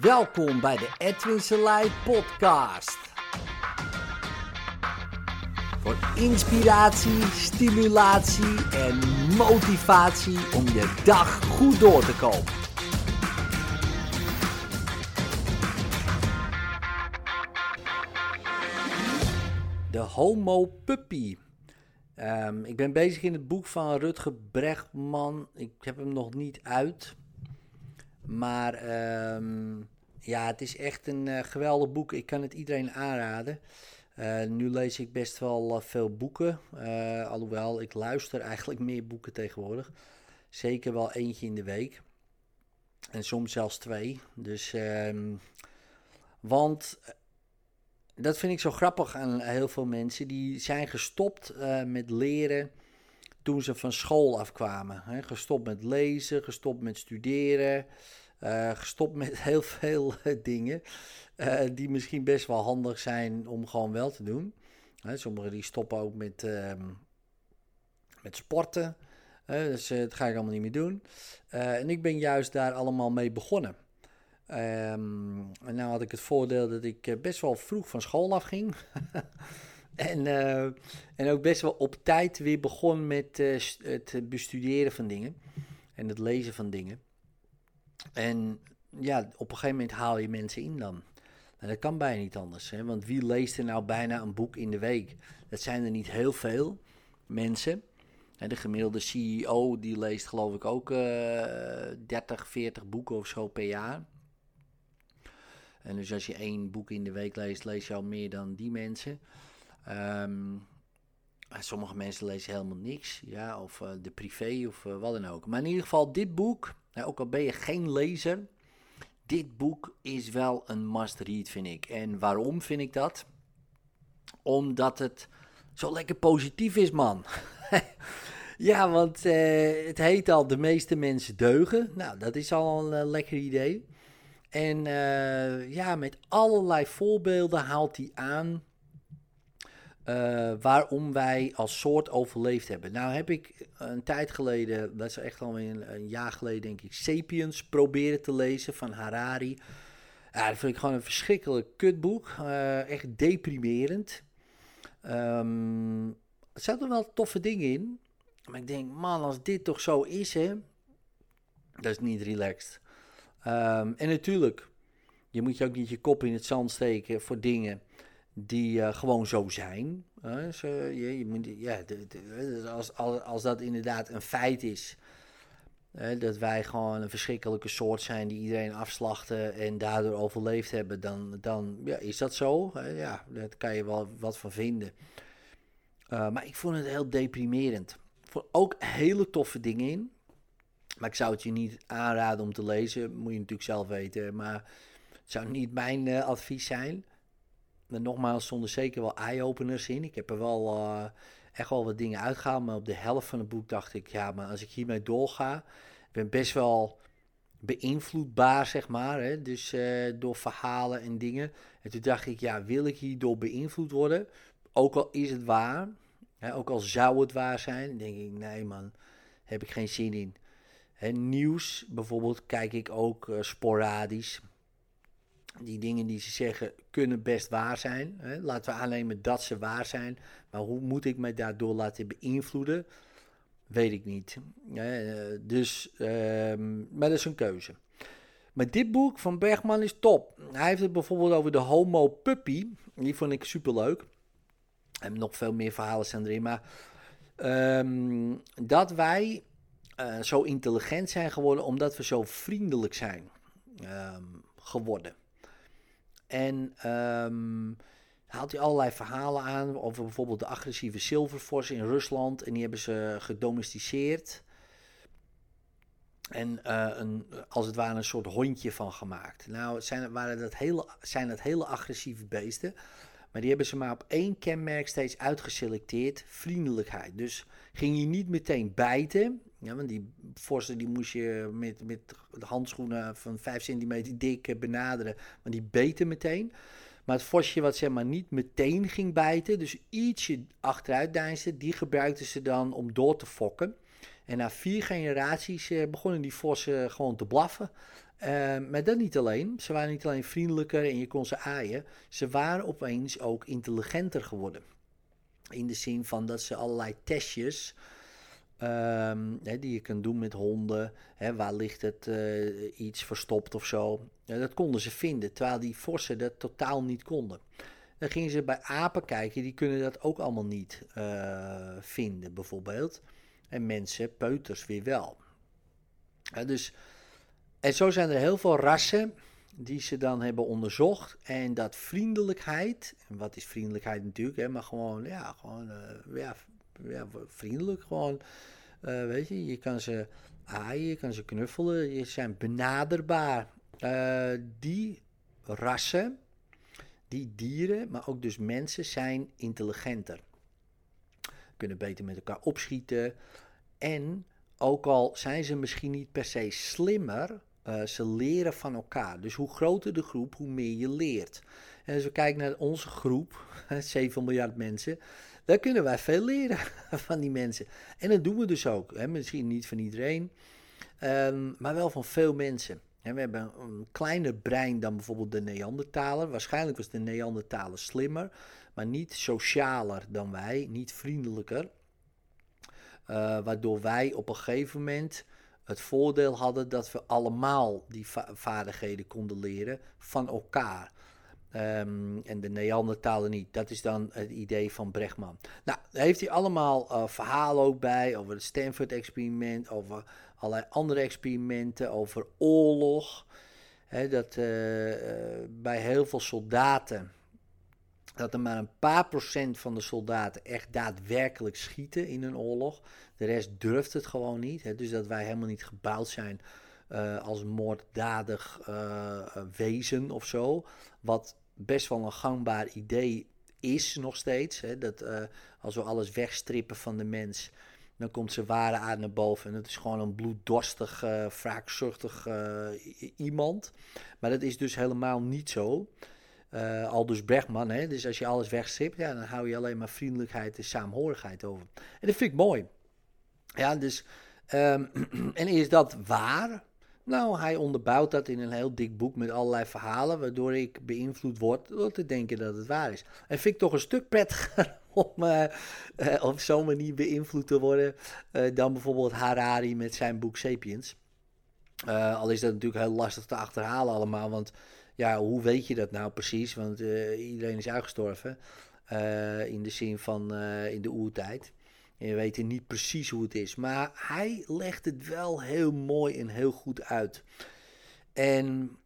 Welkom bij de Edwin Selei podcast. Voor inspiratie, stimulatie en motivatie om je dag goed door te komen. De Homo Puppy. Ehm, ik ben bezig in het boek van Rutger Bregman. Ik heb hem nog niet uit. Maar ehm, ja, het is echt een uh, geweldig boek. Ik kan het iedereen aanraden. Uh, nu lees ik best wel uh, veel boeken. alhoewel, ik luister eigenlijk meer boeken tegenwoordig. Zeker wel eentje in de week. En soms zelfs twee. Dus, um, want dat vind ik zo grappig aan heel veel mensen. Die zijn gestopt met leren toen ze van school afkwamen. Gestopt met lezen, gestopt met studeren, uh, gestopt met heel veel dingen uh, die misschien best wel handig zijn om gewoon wel te doen. Sommigen die stoppen ook met, uh, met sporten, dus eh, dat ga ik allemaal niet meer doen. en ik ben juist daar allemaal mee begonnen. Um, en nou had ik het voordeel dat ik best wel vroeg van school afging. En, en ook best wel op tijd weer begon met het bestuderen van dingen. En het lezen van dingen. En ja, op een gegeven moment haal je mensen in dan. Dat kan bijna niet anders. Hè? Want wie leest er nou bijna een boek in de week? Dat zijn er niet heel veel mensen. En de gemiddelde CEO die leest geloof ik ook uh, 30, 40 boeken of zo per jaar. En dus als je één boek in de week leest, lees je al meer dan die mensen. Um, sommige mensen lezen helemaal niks, ja, of uh, de privé of uh, wat dan ook. Maar in ieder geval, dit boek, nou, ook al ben je geen lezer, dit boek is wel een must-read, vind ik. En waarom vind ik dat? Omdat het zo lekker positief is, man. ja, want uh, het heet al De meeste mensen deugen. Nou, dat is al een lekker idee. En ja, met allerlei voorbeelden haalt hij aan uh, waarom wij als soort overleefd hebben. Nou heb ik een tijd geleden, dat is echt al een, jaar geleden denk ik, Sapiens proberen te lezen van Harari. Ja, dat vind ik gewoon een verschrikkelijk kutboek. Uh, echt deprimerend. Um, er wel toffe dingen in. Maar ik denk, man, als dit toch zo is, hè, dat is niet relaxed. Um, en natuurlijk, je moet je ook niet je kop in het zand steken voor dingen die uh, gewoon zo zijn. Je, moet, de, als, als, als dat inderdaad een feit is, dat wij gewoon een verschrikkelijke soort zijn die iedereen afslachten en daardoor overleefd hebben, dan, dan ja, is dat zo. ja, daar kan je wel wat van vinden. maar ik vond het heel deprimerend. Ik vond ook hele toffe dingen in. Maar ik zou het je niet aanraden om te lezen. Moet je natuurlijk zelf weten. Maar het zou niet mijn advies zijn. Nogmaals, zonder zeker wel eye-openers in. Ik heb er wel uh, echt wel wat dingen uitgehaald. Maar op de helft van het boek dacht ik, ja, maar als ik hiermee doorga. Ik ben best wel beïnvloedbaar, zeg maar. Hè? Dus uh, door verhalen en dingen. En toen dacht ik, ja, wil ik hierdoor beïnvloed worden? Ook al is het waar. Hè? Ook al zou het waar zijn. denk ik, nee man, heb ik geen zin in. Nieuws bijvoorbeeld kijk ik ook uh, sporadisch die dingen die ze zeggen kunnen best waar zijn. Hè? Laten we aannemen dat ze waar zijn. Maar hoe moet ik mij daardoor laten beïnvloeden? Weet ik niet. dus, um, maar dat is een keuze. Maar dit boek van Bergman is top. Hij heeft het bijvoorbeeld over de Homo Puppy. Die vond ik superleuk. En nog veel meer verhalen staan erin. Maar um, dat wij uh, zo intelligent zijn geworden omdat we zo vriendelijk zijn um, geworden. En um, haalt hij allerlei verhalen aan over bijvoorbeeld de agressieve zilvervos in Rusland. En die hebben ze gedomesticeerd. En uh, een, als het ware een soort hondje van gemaakt. Nou, waren dat hele, zijn dat hele agressieve beesten. Maar die hebben ze maar op één kenmerk steeds uitgeselecteerd: vriendelijkheid. Dus ging je niet meteen bijten. Ja, want die vossen die moest je met, met handschoenen van 5 centimeter dik eh, benaderen. Maar die beten meteen. Maar het vosje wat zeg maar niet meteen ging bijten, dus ietsje achteruit deinsde, die gebruikten ze dan om door te fokken. En na vier generaties begonnen die vossen gewoon te blaffen. maar dat niet alleen. Ze waren niet alleen vriendelijker en je kon ze aaien. Ze waren opeens ook intelligenter geworden. In de zin van dat ze allerlei testjes Hè, die je kunt doen met honden. Waar ligt het uh, iets verstopt of zo. Ja, dat konden ze vinden, terwijl die vossen dat totaal niet konden. Dan gingen ze bij apen kijken, die kunnen dat ook allemaal niet uh, vinden, bijvoorbeeld. En mensen, peuters, weer wel. Dus, en zo zijn er heel veel rassen die ze dan hebben onderzocht. En dat vriendelijkheid, en wat is vriendelijkheid natuurlijk, hè, maar gewoon, ja, gewoon, uh, ja, ja, vriendelijk gewoon. Uh, weet je, je kan ze aaien, je kan ze knuffelen, je zijn benaderbaar. Uh, die rassen, die dieren, maar ook dus mensen zijn intelligenter. Kunnen beter met elkaar opschieten. En ook al zijn ze misschien niet per se slimmer, uh, ze leren van elkaar. Dus hoe groter de groep, hoe meer je leert. En als we kijken naar onze groep, 7 miljard mensen, daar kunnen wij veel leren van die mensen. En dat doen we dus ook. Hè? Misschien niet van iedereen, ehm, maar wel van veel mensen. En we hebben een kleiner brein dan bijvoorbeeld de Neandertaler. Waarschijnlijk was de Neandertaler slimmer, maar niet socialer dan wij, niet vriendelijker. Uh, waardoor wij op een gegeven moment het voordeel hadden dat we allemaal die vaardigheden konden leren van elkaar. Um, en de Neandertalen niet. Dat is dan het idee van Brechtman. Nou, daar heeft hij allemaal uh, verhalen ook bij over het Stanford-experiment, over allerlei andere experimenten, over oorlog. Dat uh, bij heel veel soldaten, dat er maar een paar procent van de soldaten echt daadwerkelijk schieten in een oorlog. De rest durft het gewoon niet. Dus dat wij helemaal niet gebouwd zijn als moorddadig wezen of zo. Wat best wel een gangbaar idee is nog steeds. Hè, dat uh, als we alles wegstrippen van de mens, dan komt zijn ware aan naar boven. En het is gewoon een bloeddorstig, uh, wraakzuchtig uh, iemand. Maar dat is dus helemaal niet zo. Uh, Aldus Bregman, hè? dus als je alles wegstript, ja, dan hou je alleen maar vriendelijkheid en saamhorigheid over. En dat vind ik mooi. Ja, dus, um, en is dat waar? Nou, hij onderbouwt dat in een heel dik boek met allerlei verhalen, waardoor ik beïnvloed word door te denken dat het waar is. En vind ik toch een stuk prettiger om uh, uh, op zo'n manier beïnvloed te worden uh, dan bijvoorbeeld Harari met zijn boek Sapiens. al is dat natuurlijk heel lastig te achterhalen allemaal, want ja, hoe weet je dat nou precies? Want iedereen is uitgestorven in de zin van in de oertijd. En je weet niet precies hoe het is. Maar hij legt het wel heel mooi en heel goed uit. En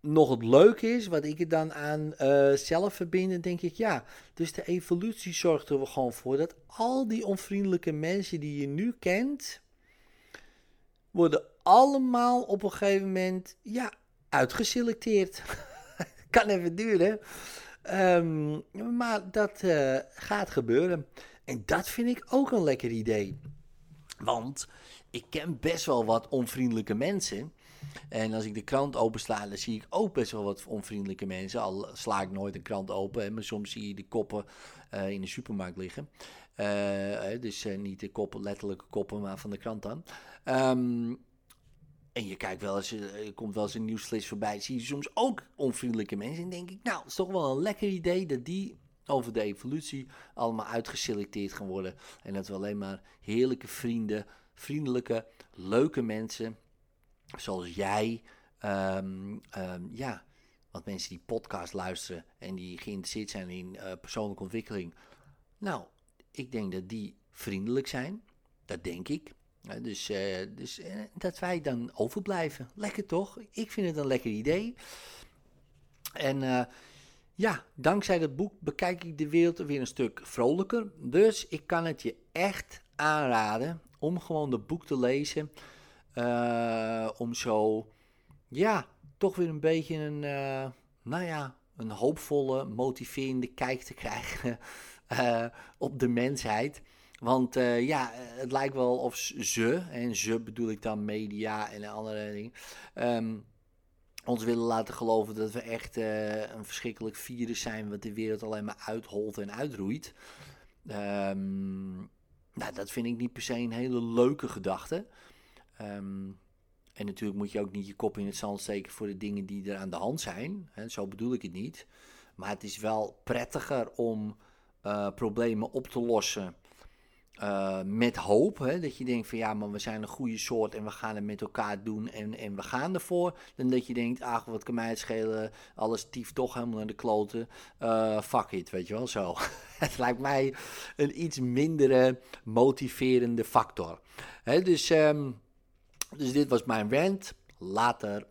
nog het leuke is, wat ik er dan aan uh, zelf verbind, denk ik, ja, dus de evolutie zorgt er gewoon voor dat al die onvriendelijke mensen die je nu kent, worden allemaal op een gegeven moment, ja, uitgeselecteerd. kan even duren, um, maar dat uh, gaat gebeuren. En dat vind ik ook een lekker idee. Want ik ken best wel wat onvriendelijke mensen. En als ik de krant opensla, dan zie ik ook best wel wat onvriendelijke mensen. Al sla ik nooit een krant open, maar soms zie je de koppen uh, in de supermarkt liggen. Uh, dus uh, niet de koppen, letterlijke koppen, maar van de krant dan. Um, en je kijkt wel eens, er komt wel eens een nieuwsflits voorbij, zie je soms ook onvriendelijke mensen. En denk ik, nou, het is toch wel een lekker idee dat die over de evolutie allemaal uitgeselecteerd gaan worden. En dat we alleen maar heerlijke vrienden, vriendelijke, leuke mensen, zoals jij, um, um, ja, want mensen die podcast luisteren en die geïnteresseerd zijn in uh, persoonlijke ontwikkeling. Nou, ik denk dat die vriendelijk zijn. Dat denk ik. Dus uh, dus uh, dat wij dan overblijven. Lekker toch? Ik vind het een lekker idee. En ja, dankzij dat boek bekijk ik de wereld weer een stuk vrolijker. Dus ik kan het je echt aanraden om gewoon dat boek te lezen. Uh, om zo, ja, toch weer een beetje een, uh, nou ja, een hoopvolle, motiverende kijk te krijgen uh, op de mensheid. Want ja, het lijkt wel of ze, en ze bedoel ik dan media en andere dingen, um, ons willen laten geloven dat we echt uh, een verschrikkelijk virus zijn wat de wereld alleen maar uitholt en uitroeit. Um, nou, dat vind ik niet per se een hele leuke gedachte. Ehm, en natuurlijk moet je ook niet je kop in het zand steken voor de dingen die er aan de hand zijn. Zo bedoel ik het niet. Maar het is wel prettiger om uh, problemen op te lossen uh, met hoop. Dat je denkt van ja, maar we zijn een goede soort en we gaan het met elkaar doen en, en we gaan ervoor. Dan dat je denkt, ach wat kan mij het schelen, alles tief toch helemaal naar de kloten. Uh, fuck it, weet je wel, zo. het lijkt mij een iets mindere motiverende factor. Hè? Dus, um, dus dit was mijn rant. Later.